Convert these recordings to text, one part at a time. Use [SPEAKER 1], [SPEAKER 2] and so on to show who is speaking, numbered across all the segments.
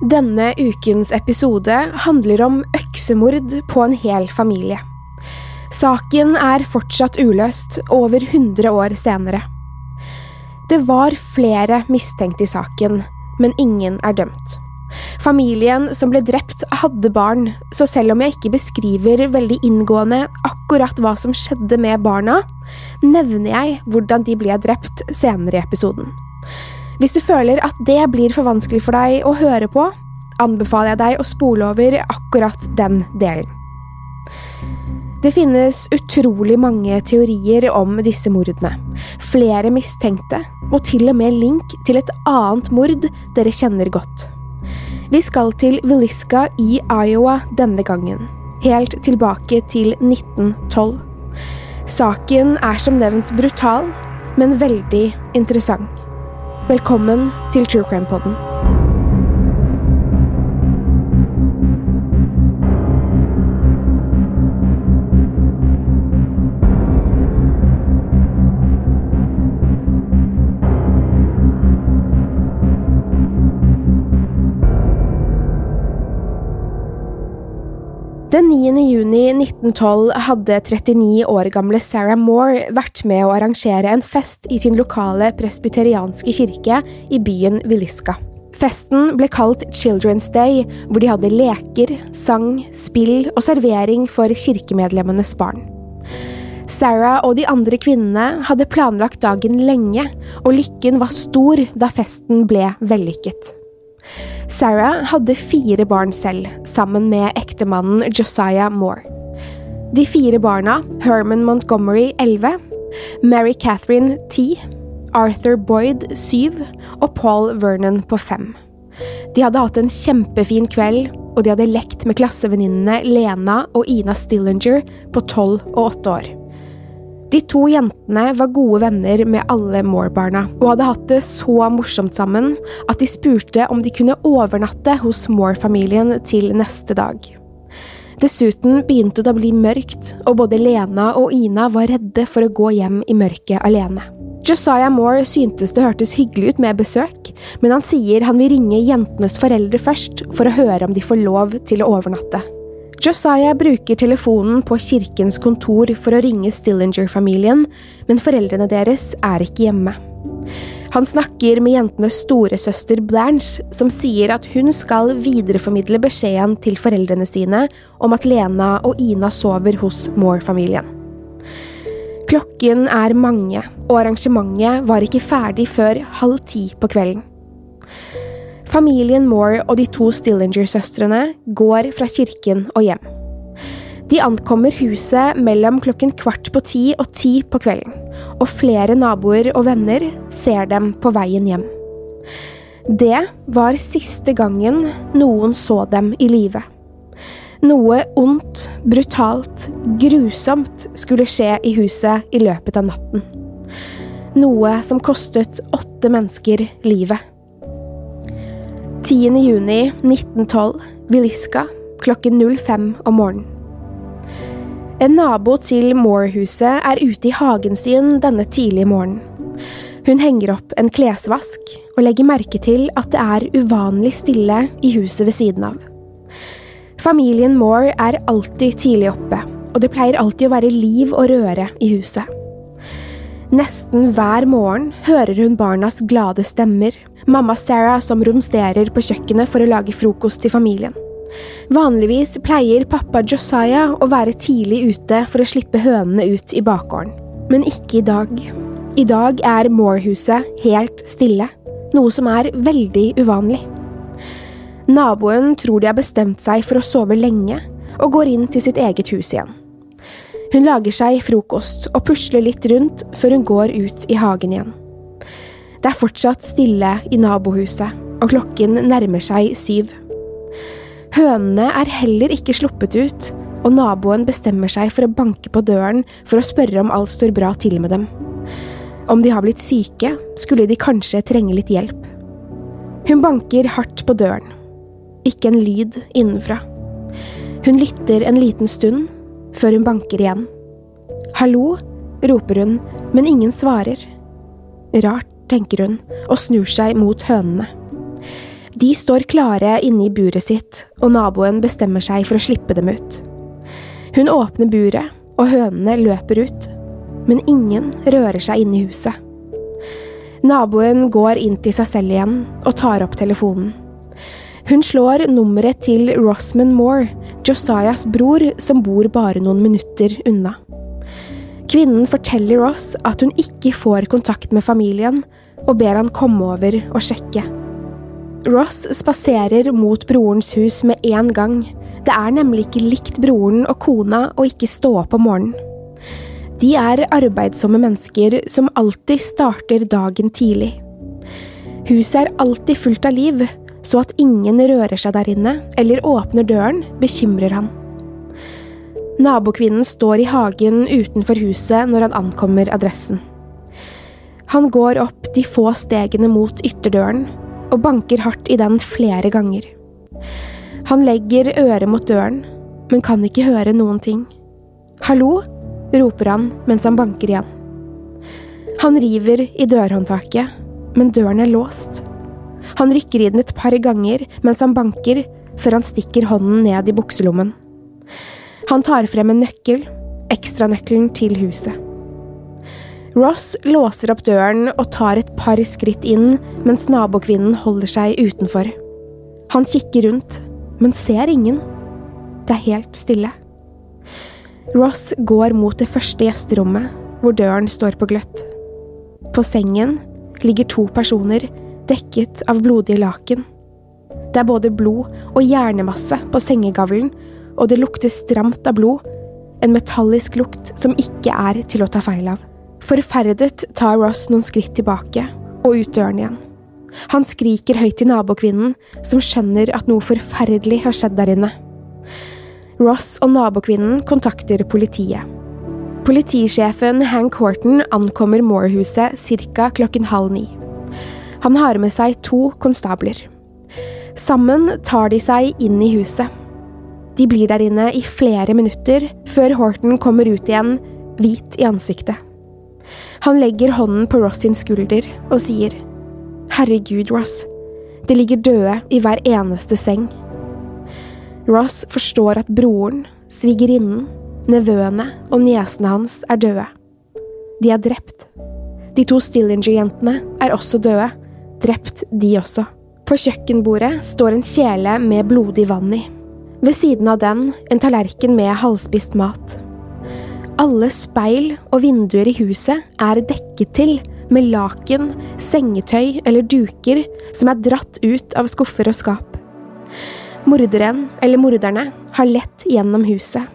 [SPEAKER 1] Denne ukens episode handler om øksemord på en hel familie. Saken er fortsatt uløst, over 100 år senere. Det var flere mistenkte i saken, men ingen er dømt. Familien som ble drept, hadde barn, så selv om jeg ikke beskriver veldig inngående akkurat hva som skjedde med barna, nevner jeg hvordan de ble drept senere i episoden. Hvis du føler at det blir for vanskelig for deg å høre på, anbefaler jeg deg å spole over akkurat den delen. Det finnes utrolig mange teorier om disse mordene. Flere mistenkte, og til og med link til et annet mord dere kjenner godt. Vi skal til Villisca i Iowa denne gangen, helt tilbake til 1912. Saken er som nevnt brutal, men veldig interessant. Velkommen til True Crime Podden. Den 9. juni 1912 hadde 39 år gamle Sarah Moore vært med å arrangere en fest i sin lokale presbyterianske kirke i byen Villisca. Festen ble kalt Children's Day, hvor de hadde leker, sang, spill og servering for kirkemedlemmenes barn. Sarah og de andre kvinnene hadde planlagt dagen lenge, og lykken var stor da festen ble vellykket. Sarah hadde fire barn selv, sammen med ektemannen Josiah Moore. De fire barna, Herman Montgomery 11, Mary Catherine 10, Arthur Boyd 7 og Paul Vernon på 5. De hadde hatt en kjempefin kveld, og de hadde lekt med klassevenninnene Lena og Ina Stillinger på 12 og 8 år. De to jentene var gode venner med alle Moore-barna, og hadde hatt det så morsomt sammen at de spurte om de kunne overnatte hos Moore-familien til neste dag. Dessuten begynte det å bli mørkt, og både Lena og Ina var redde for å gå hjem i mørket alene. Josiah Moore syntes det hørtes hyggelig ut med besøk, men han sier han vil ringe jentenes foreldre først for å høre om de får lov til å overnatte. Josiah bruker telefonen på kirkens kontor for å ringe Stillinger-familien, men foreldrene deres er ikke hjemme. Han snakker med jentenes storesøster Blanche, som sier at hun skal videreformidle beskjeden til foreldrene sine om at Lena og Ina sover hos Moore-familien. Klokken er mange, og arrangementet var ikke ferdig før halv ti på kvelden. Familien Moore og de to Stillinger-søstrene går fra kirken og hjem. De ankommer huset mellom klokken kvart på ti og ti på kvelden, og flere naboer og venner ser dem på veien hjem. Det var siste gangen noen så dem i live. Noe ondt, brutalt, grusomt skulle skje i huset i løpet av natten. Noe som kostet åtte mennesker livet. 10. juni 1912, Villisca, klokken 05 om morgenen. En nabo til Moore-huset er ute i hagen sin denne tidlige morgenen. Hun henger opp en klesvask og legger merke til at det er uvanlig stille i huset ved siden av. Familien Moore er alltid tidlig oppe, og det pleier alltid å være liv og røre i huset. Nesten hver morgen hører hun barnas glade stemmer, mamma Sarah som romsterer på kjøkkenet for å lage frokost til familien. Vanligvis pleier pappa Josiah å være tidlig ute for å slippe hønene ut i bakgården, men ikke i dag. I dag er Moore-huset helt stille, noe som er veldig uvanlig. Naboen tror de har bestemt seg for å sove lenge, og går inn til sitt eget hus igjen. Hun lager seg frokost og pusler litt rundt før hun går ut i hagen igjen. Det er fortsatt stille i nabohuset, og klokken nærmer seg syv. Hønene er heller ikke sluppet ut, og naboen bestemmer seg for å banke på døren for å spørre om alt står bra til med dem. Om de har blitt syke, skulle de kanskje trenge litt hjelp. Hun banker hardt på døren. Ikke en lyd innenfra. Hun lytter en liten stund, før hun banker igjen. Hallo, roper hun, men ingen svarer. Rart, tenker hun, og snur seg mot hønene. De står klare inne i buret sitt, og naboen bestemmer seg for å slippe dem ut. Hun åpner buret, og hønene løper ut, men ingen rører seg inn i huset. Naboen går inn til seg selv igjen og tar opp telefonen. Hun slår nummeret til Rossman Moore, Josiahs bror, som bor bare noen minutter unna. Kvinnen forteller Ross at hun ikke får kontakt med familien, og ber han komme over og sjekke. Ross spaserer mot brorens hus med en gang. Det er nemlig ikke likt broren og kona å ikke stå opp om morgenen. De er arbeidsomme mennesker som alltid starter dagen tidlig. Huset er alltid fullt av liv, så at ingen rører seg der inne eller åpner døren, bekymrer han. Nabokvinnen står i hagen utenfor huset når han ankommer adressen. Han går opp de få stegene mot ytterdøren og banker hardt i den flere ganger. Han legger øret mot døren, men kan ikke høre noen ting. Hallo? roper han mens han banker igjen. Han river i dørhåndtaket, men døren er låst. Han rykker i den et par ganger mens han banker, før han stikker hånden ned i bukselommen. Han tar frem en nøkkel, ekstranøkkelen til huset. Ross låser opp døren og tar et par skritt inn mens nabokvinnen holder seg utenfor. Han kikker rundt, men ser ingen. Det er helt stille. Ross går mot det første gjesterommet, hvor døren står på gløtt. På sengen ligger to personer dekket av blodige laken. Det er både blod og hjernemasse på sengegavlen, og det lukter stramt av blod, en metallisk lukt som ikke er til å ta feil av. Forferdet tar Ross noen skritt tilbake og ut døren igjen. Han skriker høyt til nabokvinnen, som skjønner at noe forferdelig har skjedd der inne. Ross og nabokvinnen kontakter politiet. Politisjefen Hank Horton ankommer Moore-huset ca. klokken halv ni. Han har med seg to konstabler. Sammen tar de seg inn i huset. De blir der inne i flere minutter, før Horton kommer ut igjen, hvit i ansiktet. Han legger hånden på Ross sin skulder og sier, Herregud, Ross, det ligger døde i hver eneste seng. Ross forstår at broren, svigerinnen, nevøene og niesene hans er døde. De er drept. De to Stillinger-jentene er også døde, drept de også. På kjøkkenbordet står en kjele med blodig vann i. Ved siden av den en tallerken med halvspist mat. Alle speil og vinduer i huset er dekket til med laken, sengetøy eller duker som er dratt ut av skuffer og skap. Morderen, eller morderne, har lett gjennom huset.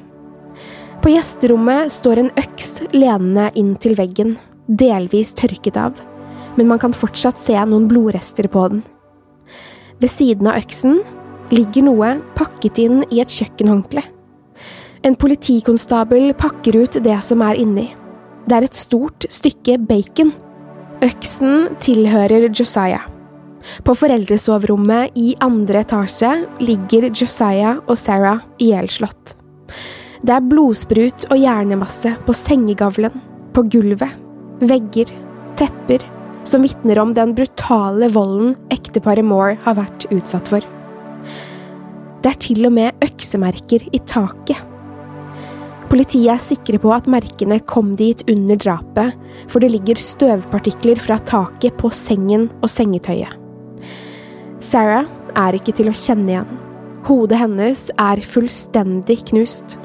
[SPEAKER 1] På gjesterommet står en øks lenende inn til veggen, delvis tørket av, men man kan fortsatt se noen blodrester på den. Ved siden av øksen ligger noe pakket inn i et kjøkkenhåndkle. En politikonstabel pakker ut det som er inni. Det er et stort stykke bacon. Øksen tilhører Josiah. På foreldresoverommet i andre etasje ligger Josiah og Sarah ihjelslått. Det er blodsprut og hjernemasse på sengegavlen, på gulvet, vegger, tepper, som vitner om den brutale volden ekteparet Moore har vært utsatt for. Det er til og med øksemerker i taket. Politiet er sikre på at merkene kom dit under drapet, for det ligger støvpartikler fra taket på sengen og sengetøyet. Sarah er ikke til å kjenne igjen. Hodet hennes er fullstendig knust.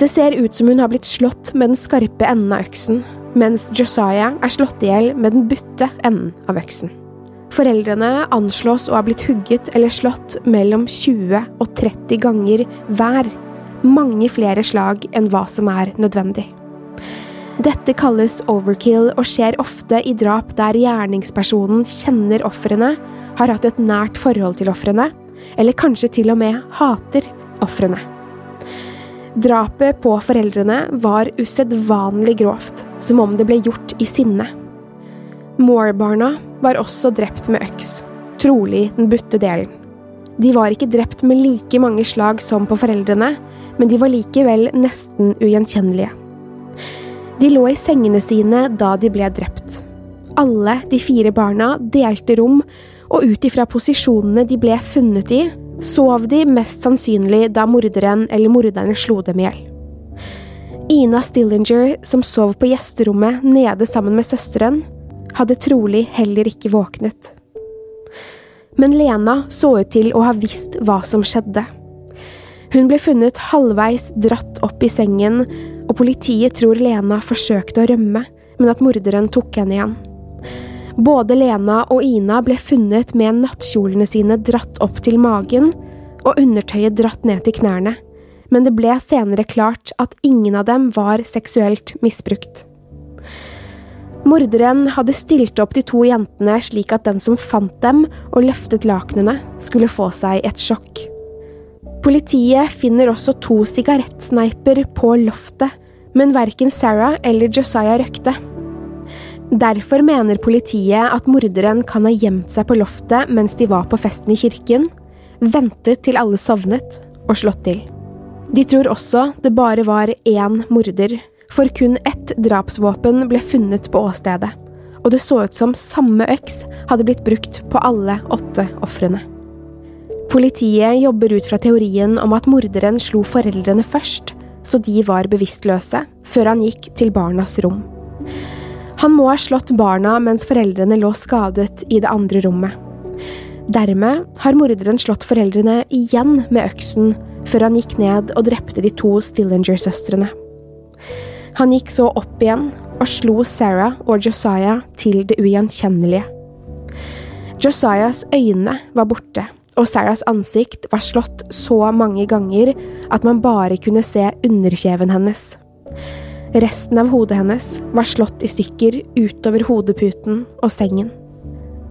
[SPEAKER 1] Det ser ut som hun har blitt slått med den skarpe enden av øksen, mens Josiah er slått i hjel med den butte enden av øksen. Foreldrene anslås å ha blitt hugget eller slått mellom 20 og 30 ganger hver, mange flere slag enn hva som er nødvendig. Dette kalles overkill og skjer ofte i drap der gjerningspersonen kjenner ofrene, har hatt et nært forhold til ofrene, eller kanskje til og med hater ofrene. Drapet på foreldrene var usedvanlig grovt, som om det ble gjort i sinne. Moore-barna var også drept med øks, trolig den butte delen. De var ikke drept med like mange slag som på foreldrene, men de var likevel nesten ugjenkjennelige. De lå i sengene sine da de ble drept. Alle de fire barna delte rom, og ut ifra posisjonene de ble funnet i, sov de mest sannsynlig da morderen eller morderne slo dem i hjel. Ina Stillinger, som sov på gjesterommet nede sammen med søsteren, hadde trolig heller ikke våknet. Men Lena så ut til å ha visst hva som skjedde. Hun ble funnet halvveis dratt opp i sengen, og politiet tror Lena forsøkte å rømme, men at morderen tok henne igjen. Både Lena og Ina ble funnet med nattkjolene sine dratt opp til magen og undertøyet dratt ned til knærne, men det ble senere klart at ingen av dem var seksuelt misbrukt. Morderen hadde stilt opp de to jentene slik at den som fant dem og løftet lakenene, skulle få seg et sjokk. Politiet finner også to sigarettsneiper på loftet, men verken Sarah eller Josiah røkte. Derfor mener politiet at morderen kan ha gjemt seg på loftet mens de var på festen i kirken, ventet til alle sovnet og slått til. De tror også det bare var én morder, for kun ett drapsvåpen ble funnet på åstedet, og det så ut som samme øks hadde blitt brukt på alle åtte ofrene. Politiet jobber ut fra teorien om at morderen slo foreldrene først, så de var bevisstløse, før han gikk til barnas rom. Han må ha slått barna mens foreldrene lå skadet i det andre rommet. Dermed har morderen slått foreldrene igjen med øksen, før han gikk ned og drepte de to Stillinger-søstrene. Han gikk så opp igjen og slo Sarah og Josiah til det ugjenkjennelige. Josiahs øyne var borte, og Sarahs ansikt var slått så mange ganger at man bare kunne se underkjeven hennes. Resten av hodet hennes var slått i stykker utover hodeputen og sengen.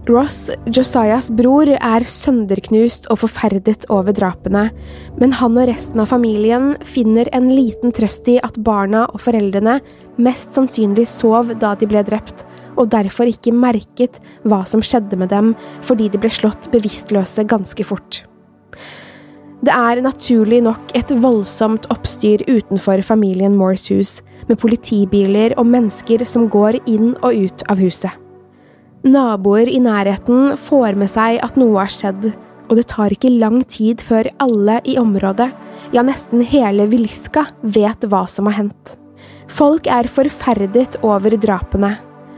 [SPEAKER 1] Ross, Josias bror, er sønderknust og forferdet over drapene, men han og resten av familien finner en liten trøst i at barna og foreldrene mest sannsynlig sov da de ble drept, og derfor ikke merket hva som skjedde med dem fordi de ble slått bevisstløse ganske fort. Det er naturlig nok et voldsomt oppstyr utenfor familien Moores hus, med politibiler og mennesker som går inn og ut av huset. Naboer i nærheten får med seg at noe har skjedd, og det tar ikke lang tid før alle i området, ja nesten hele Vilska, vet hva som har hendt. Folk er forferdet over drapene,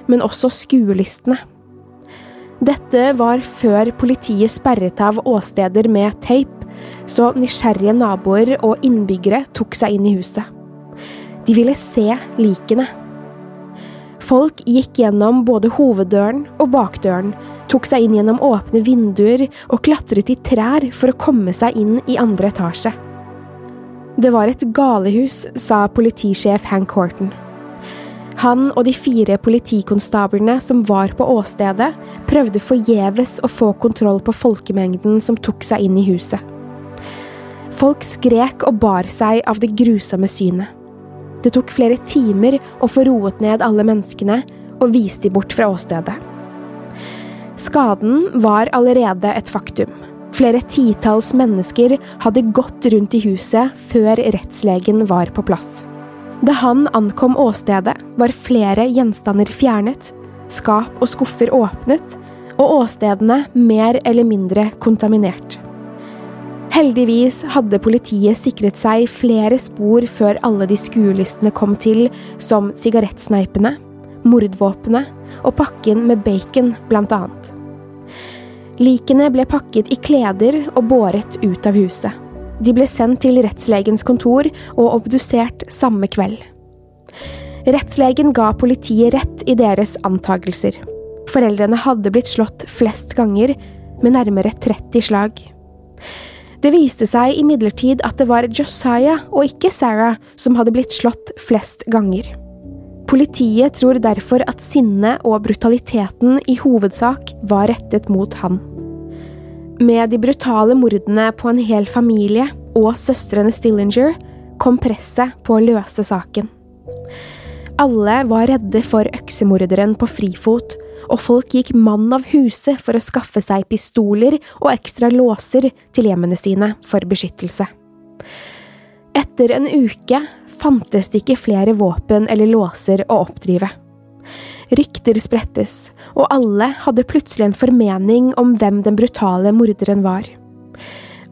[SPEAKER 1] men også skuelystne. Dette var før politiet sperret av åsteder med tape, så nysgjerrige naboer og innbyggere tok seg inn i huset. De ville se likene. Folk gikk gjennom både hoveddøren og bakdøren, tok seg inn gjennom åpne vinduer og klatret i trær for å komme seg inn i andre etasje. Det var et galehus, sa politisjef Hank Horton. Han og de fire politikonstablene som var på åstedet, prøvde forgjeves å få kontroll på folkemengden som tok seg inn i huset. Folk skrek og bar seg av det grusomme synet. Det tok flere timer å få roet ned alle menneskene og vist de bort fra åstedet. Skaden var allerede et faktum. Flere titalls mennesker hadde gått rundt i huset før rettslegen var på plass. Da han ankom åstedet, var flere gjenstander fjernet, skap og skuffer åpnet, og åstedene mer eller mindre kontaminert. Heldigvis hadde politiet sikret seg flere spor før alle de skuelistene kom til, som sigarettsneipene, mordvåpenet og pakken med bacon, blant annet. Likene ble pakket i kleder og båret ut av huset. De ble sendt til rettslegens kontor og obdusert samme kveld. Rettslegen ga politiet rett i deres antagelser. Foreldrene hadde blitt slått flest ganger, med nærmere 30 slag. Det viste seg imidlertid at det var Josiah og ikke Sarah som hadde blitt slått flest ganger. Politiet tror derfor at sinnet og brutaliteten i hovedsak var rettet mot han. Med de brutale mordene på en hel familie og søstrene Stillinger kom presset på å løse saken. Alle var redde for øksemorderen på frifot, og folk gikk mann av huset for å skaffe seg pistoler og ekstra låser til hjemmene sine for beskyttelse. Etter en uke fantes det ikke flere våpen eller låser å oppdrive. Rykter sprettes, og alle hadde plutselig en formening om hvem den brutale morderen var.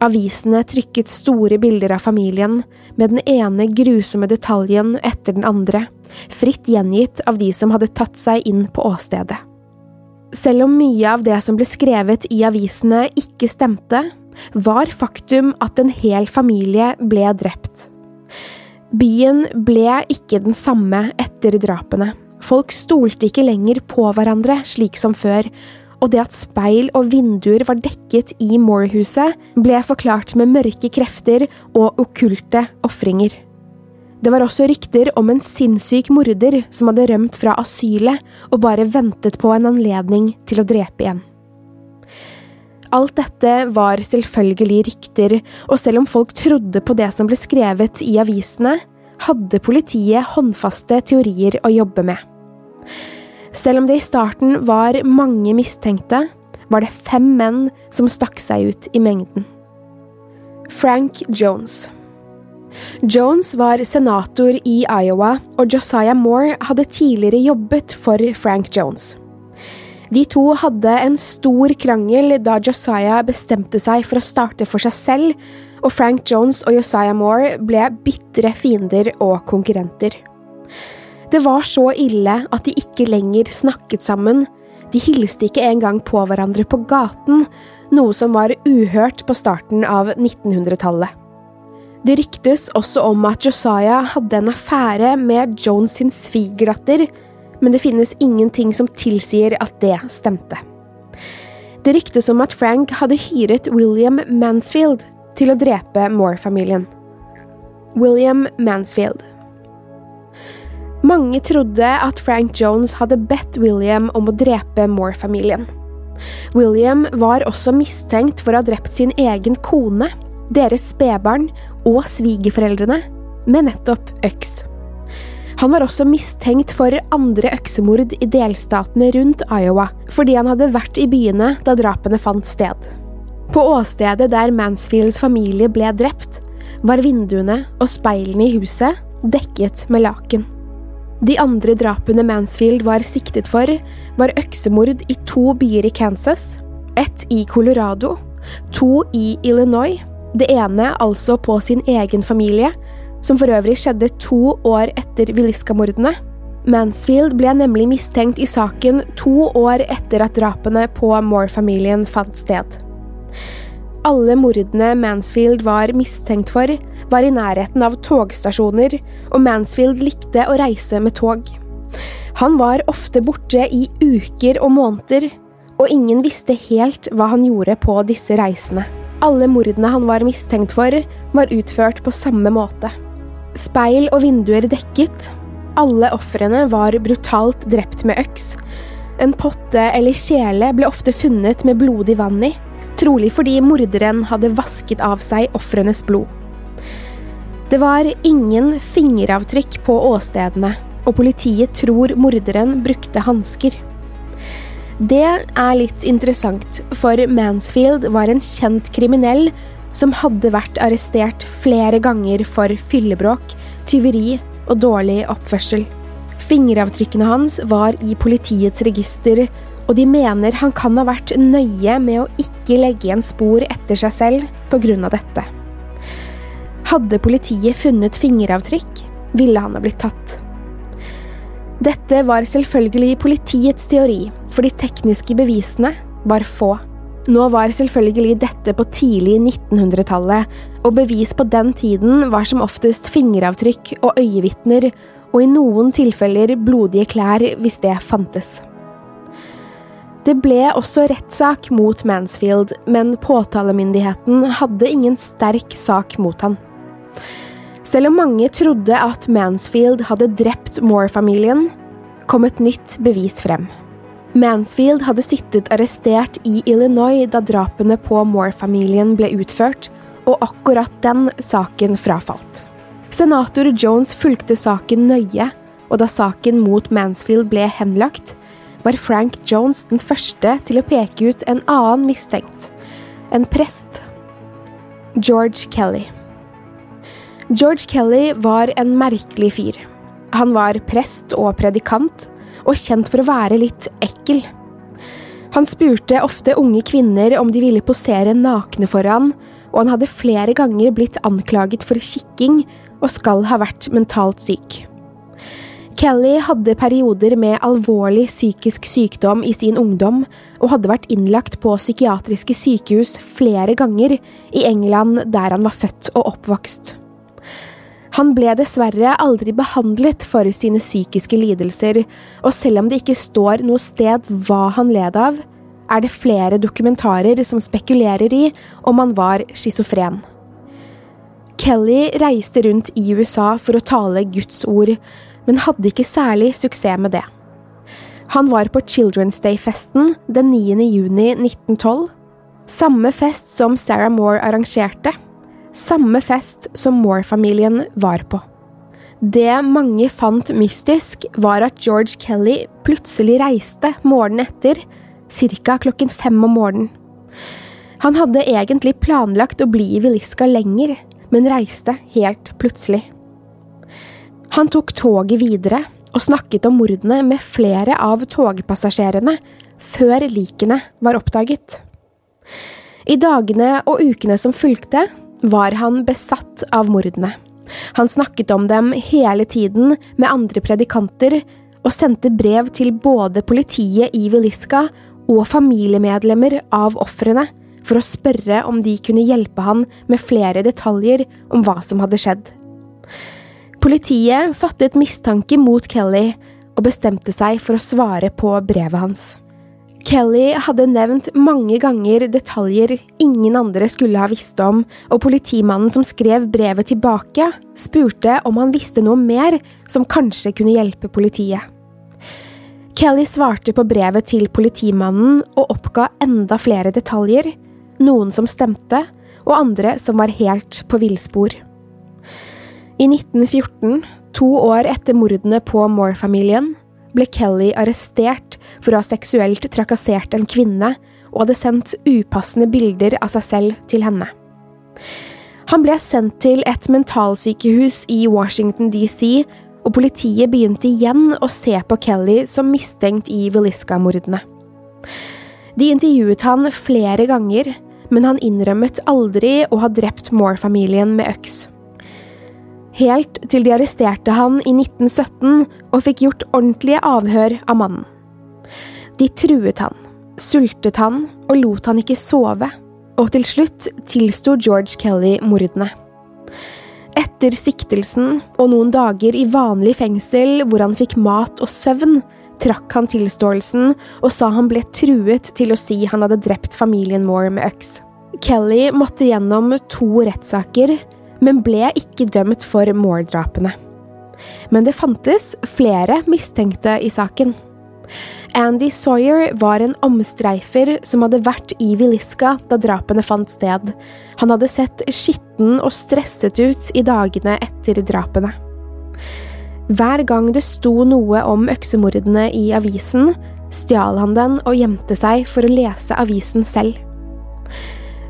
[SPEAKER 1] Avisene trykket store bilder av familien, med den ene grusomme detaljen etter den andre, fritt gjengitt av de som hadde tatt seg inn på åstedet. Selv om mye av det som ble skrevet i avisene ikke stemte, var faktum at en hel familie ble drept. Byen ble ikke den samme etter drapene. Folk stolte ikke lenger på hverandre slik som før, og det at speil og vinduer var dekket i Moore-huset, ble forklart med mørke krefter og okkulte ofringer. Det var også rykter om en sinnssyk morder som hadde rømt fra asylet og bare ventet på en anledning til å drepe igjen. Alt dette var selvfølgelig rykter, og selv om folk trodde på det som ble skrevet i avisene, hadde politiet håndfaste teorier å jobbe med. Selv om det i starten var mange mistenkte, var det fem menn som stakk seg ut i mengden. Frank Jones Jones var senator i Iowa, og Josiah Moore hadde tidligere jobbet for Frank Jones. De to hadde en stor krangel da Josiah bestemte seg for å starte for seg selv, og Frank Jones og Josiah Moore ble bitre fiender og konkurrenter. Det var så ille at de ikke lenger snakket sammen, de hilste ikke engang på hverandre på gaten, noe som var uhørt på starten av 1900-tallet. Det ryktes også om at Josiah hadde en affære med Jones sin svigerdatter, men det finnes ingenting som tilsier at det stemte. Det ryktes om at Frank hadde hyret William Mansfield til å drepe Moore-familien. William Mansfield Mange trodde at Frank Jones hadde bedt William om å drepe Moore-familien. William var også mistenkt for å ha drept sin egen kone, deres spedbarn og svigerforeldrene med nettopp øks. Han var også mistenkt for andre øksemord i delstatene rundt Iowa, fordi han hadde vært i byene da drapene fant sted. På åstedet der Mansfields familie ble drept, var vinduene og speilene i huset dekket med laken. De andre drapene Mansfield var siktet for, var øksemord i to byer i Kansas, ett i Colorado, to i Illinois, det ene altså på sin egen familie, som for øvrig skjedde to år etter Willisca-mordene. Mansfield ble nemlig mistenkt i saken to år etter at drapene på Moore-familien fant sted. Alle mordene Mansfield var mistenkt for, var i nærheten av togstasjoner, og Mansfield likte å reise med tog. Han var ofte borte i uker og måneder, og ingen visste helt hva han gjorde på disse reisene. Alle mordene han var mistenkt for, var utført på samme måte. Speil og vinduer dekket. Alle ofrene var brutalt drept med øks. En potte eller kjele ble ofte funnet med blodig vann i, trolig fordi morderen hadde vasket av seg ofrenes blod. Det var ingen fingeravtrykk på åstedene, og politiet tror morderen brukte hansker. Det er litt interessant, for Mansfield var en kjent kriminell som hadde vært arrestert flere ganger for fyllebråk, tyveri og dårlig oppførsel. Fingeravtrykkene hans var i politiets register, og de mener han kan ha vært nøye med å ikke legge igjen spor etter seg selv av dette. Hadde politiet funnet fingeravtrykk, ville han ha blitt tatt. Dette var selvfølgelig politiets teori, for de tekniske bevisene var få. Nå var selvfølgelig dette på tidlig 1900-tallet, og bevis på den tiden var som oftest fingeravtrykk og øyevitner, og i noen tilfeller blodige klær hvis det fantes. Det ble også rettssak mot Mansfield, men påtalemyndigheten hadde ingen sterk sak mot han. Selv om mange trodde at Mansfield hadde drept Moore-familien, kom et nytt bevis frem. Mansfield hadde sittet arrestert i Illinois da drapene på Moore-familien ble utført, og akkurat den saken frafalt. Senator Jones fulgte saken nøye, og da saken mot Mansfield ble henlagt, var Frank Jones den første til å peke ut en annen mistenkt, en prest. George Kelly. George Kelly var en merkelig fyr. Han var prest og predikant, og kjent for å være litt ekkel. Han spurte ofte unge kvinner om de ville posere nakne for han, og han hadde flere ganger blitt anklaget for kikking og skal ha vært mentalt syk. Kelly hadde perioder med alvorlig psykisk sykdom i sin ungdom, og hadde vært innlagt på psykiatriske sykehus flere ganger i England der han var født og oppvokst. Han ble dessverre aldri behandlet for sine psykiske lidelser, og selv om det ikke står noe sted hva han led av, er det flere dokumentarer som spekulerer i om han var schizofren. Kelly reiste rundt i USA for å tale Guds ord, men hadde ikke særlig suksess med det. Han var på Children's Day-festen den 9. juni 1912, samme fest som Sarah Moore arrangerte samme fest som Moore-familien var på. Det mange fant mystisk, var at George Kelly plutselig reiste morgenen etter, ca. klokken fem om morgenen. Han hadde egentlig planlagt å bli i Villisca lenger, men reiste helt plutselig. Han tok toget videre og snakket om mordene med flere av togpassasjerene før likene var oppdaget. I dagene og ukene som fulgte, var han besatt av mordene. Han snakket om dem hele tiden med andre predikanter, og sendte brev til både politiet i Veliska og familiemedlemmer av ofrene for å spørre om de kunne hjelpe han med flere detaljer om hva som hadde skjedd. Politiet fattet mistanke mot Kelly og bestemte seg for å svare på brevet hans. Kelly hadde nevnt mange ganger detaljer ingen andre skulle ha visst om, og politimannen som skrev brevet tilbake, spurte om han visste noe mer som kanskje kunne hjelpe politiet. Kelly svarte på brevet til politimannen og oppga enda flere detaljer, noen som stemte, og andre som var helt på villspor. I 1914, to år etter mordene på Moore-familien, ble Kelly arrestert for å ha seksuelt trakassert en kvinne og hadde sendt upassende bilder av seg selv til henne. Han ble sendt til et mentalsykehus i Washington DC, og politiet begynte igjen å se på Kelly som mistenkt i veliska-mordene. De intervjuet han flere ganger, men han innrømmet aldri å ha drept Moore-familien med øks helt til de arresterte han i 1917 og fikk gjort ordentlige avhør av mannen. De truet han, sultet han og lot han ikke sove, og til slutt tilsto George Kelly mordene. Etter siktelsen og noen dager i vanlig fengsel hvor han fikk mat og søvn, trakk han tilståelsen og sa han ble truet til å si han hadde drept familien Moore med øks. Kelly måtte gjennom to rettssaker, men ble ikke dømt for morddrapene. Men det fantes flere mistenkte i saken. Andy Sawyer var en omstreifer som hadde vært i Villisca da drapene fant sted. Han hadde sett skitten og stresset ut i dagene etter drapene. Hver gang det sto noe om øksemordene i avisen, stjal han den og gjemte seg for å lese avisen selv.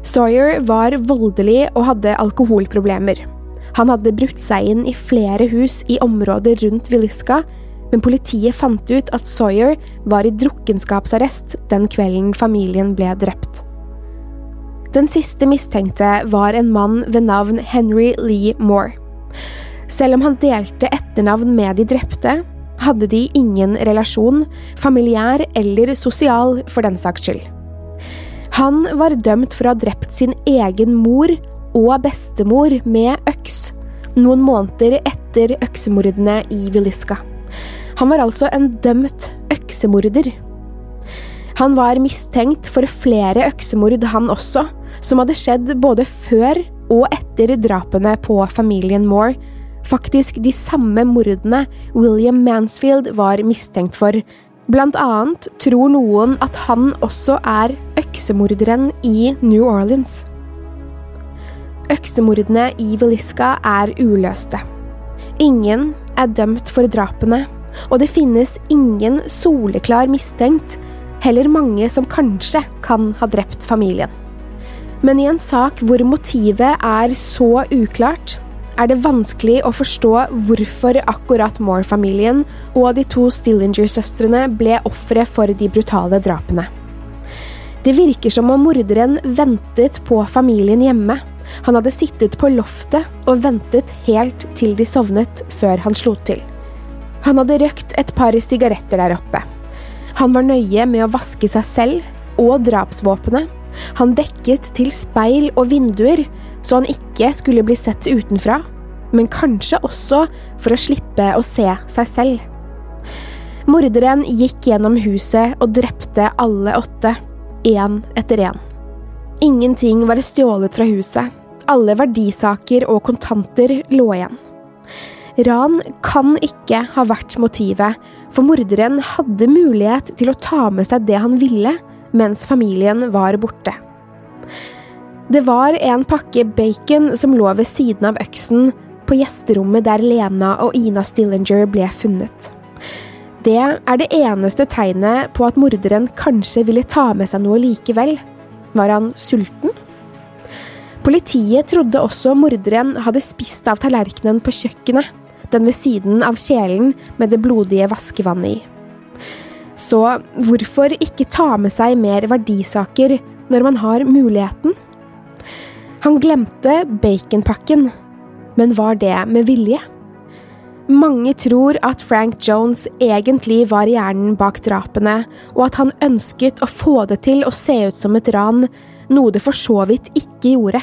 [SPEAKER 1] Sawyer var voldelig og hadde alkoholproblemer. Han hadde brutt seg inn i flere hus i området rundt Villisca, men politiet fant ut at Sawyer var i drukkenskapsarrest den kvelden familien ble drept. Den siste mistenkte var en mann ved navn Henry Lee Moore. Selv om han delte etternavn med de drepte, hadde de ingen relasjon, familiær eller sosial for den saks skyld. Han var dømt for å ha drept sin egen mor og bestemor med øks, noen måneder etter øksemordene i Villisca. Han var altså en dømt øksemorder. Han var mistenkt for flere øksemord, han også, som hadde skjedd både før og etter drapene på familien Moore, faktisk de samme mordene William Mansfield var mistenkt for. Blant annet tror noen at han også er øksemorderen i New Orleans. Øksemordene i Veliska er uløste. Ingen er dømt for drapene, og det finnes ingen soleklar mistenkt, heller mange som kanskje kan ha drept familien. Men i en sak hvor motivet er så uklart, er det vanskelig å forstå hvorfor akkurat Moore-familien og de to Stillinger-søstrene ble ofre for de brutale drapene. Det virker som om morderen ventet på familien hjemme. Han hadde sittet på loftet og ventet helt til de sovnet, før han slo til. Han hadde røkt et par sigaretter der oppe. Han var nøye med å vaske seg selv og drapsvåpenet. Han dekket til speil og vinduer, så han ikke skulle bli sett utenfra, men kanskje også for å slippe å se seg selv. Morderen gikk gjennom huset og drepte alle åtte, én etter én. Ingenting var stjålet fra huset, alle verdisaker og kontanter lå igjen. Ran kan ikke ha vært motivet, for morderen hadde mulighet til å ta med seg det han ville, mens familien var borte. Det var en pakke bacon som lå ved siden av øksen, på gjesterommet der Lena og Ina Stillinger ble funnet. Det er det eneste tegnet på at morderen kanskje ville ta med seg noe likevel. Var han sulten? Politiet trodde også morderen hadde spist av tallerkenen på kjøkkenet, den ved siden av kjelen med det blodige vaskevannet i. Så hvorfor ikke ta med seg mer verdisaker når man har muligheten? Han glemte baconpakken, men var det med vilje? Mange tror at Frank Jones egentlig var hjernen bak drapene, og at han ønsket å få det til å se ut som et ran, noe det for så vidt ikke gjorde.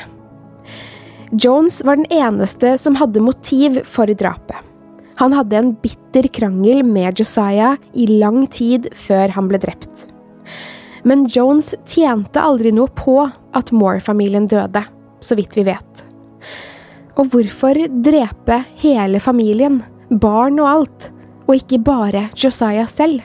[SPEAKER 1] Jones var den eneste som hadde motiv for drapet. Han hadde en bitter krangel med Josiah i lang tid før han ble drept. Men Jones tjente aldri noe på at Moore-familien døde, så vidt vi vet. Og hvorfor drepe hele familien, barn og alt, og ikke bare Josiah selv?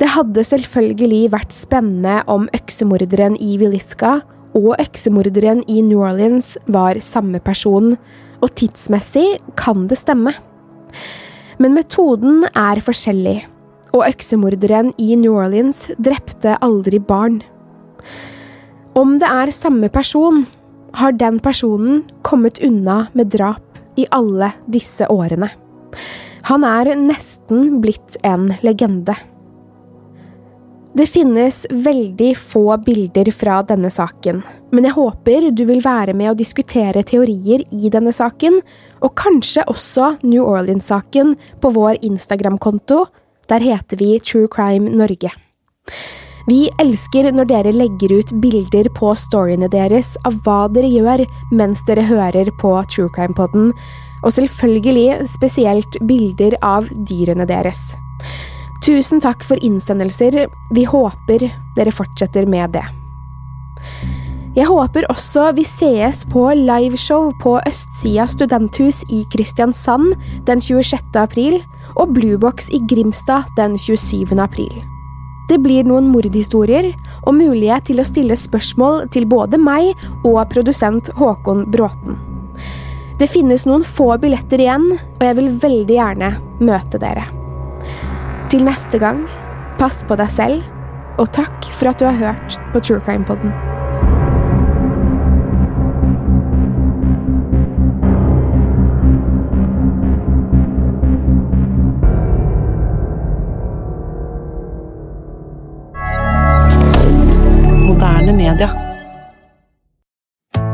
[SPEAKER 1] Det hadde selvfølgelig vært spennende om øksemorderen i Villisca og øksemorderen i New Orleans var samme person, og tidsmessig kan det stemme. Men metoden er forskjellig, og øksemorderen i New Orleans drepte aldri barn. Om det er samme person, har den personen kommet unna med drap i alle disse årene. Han er nesten blitt en legende. Det finnes veldig få bilder fra denne saken, men jeg håper du vil være med å diskutere teorier i denne saken, og kanskje også New Orleans-saken på vår Instagram-konto. Der heter vi True Crime Norge. Vi elsker når dere legger ut bilder på storyene deres av hva dere gjør mens dere hører på True Crime-podden, og selvfølgelig spesielt bilder av dyrene deres. Tusen takk for innsendelser, vi håper dere fortsetter med det. Jeg håper også vi sees på liveshow på Østsida studenthus i Kristiansand den 26. april, og Bluebox i Grimstad den 27. april. Det blir noen mordhistorier, og mulighet til å stille spørsmål til både meg og produsent Håkon Bråten. Det finnes noen få billetter igjen, og jeg vil veldig gjerne møte dere. Til neste gang, pass på deg selv, og takk for at du har hørt på True Crime.
[SPEAKER 2] Moderne media.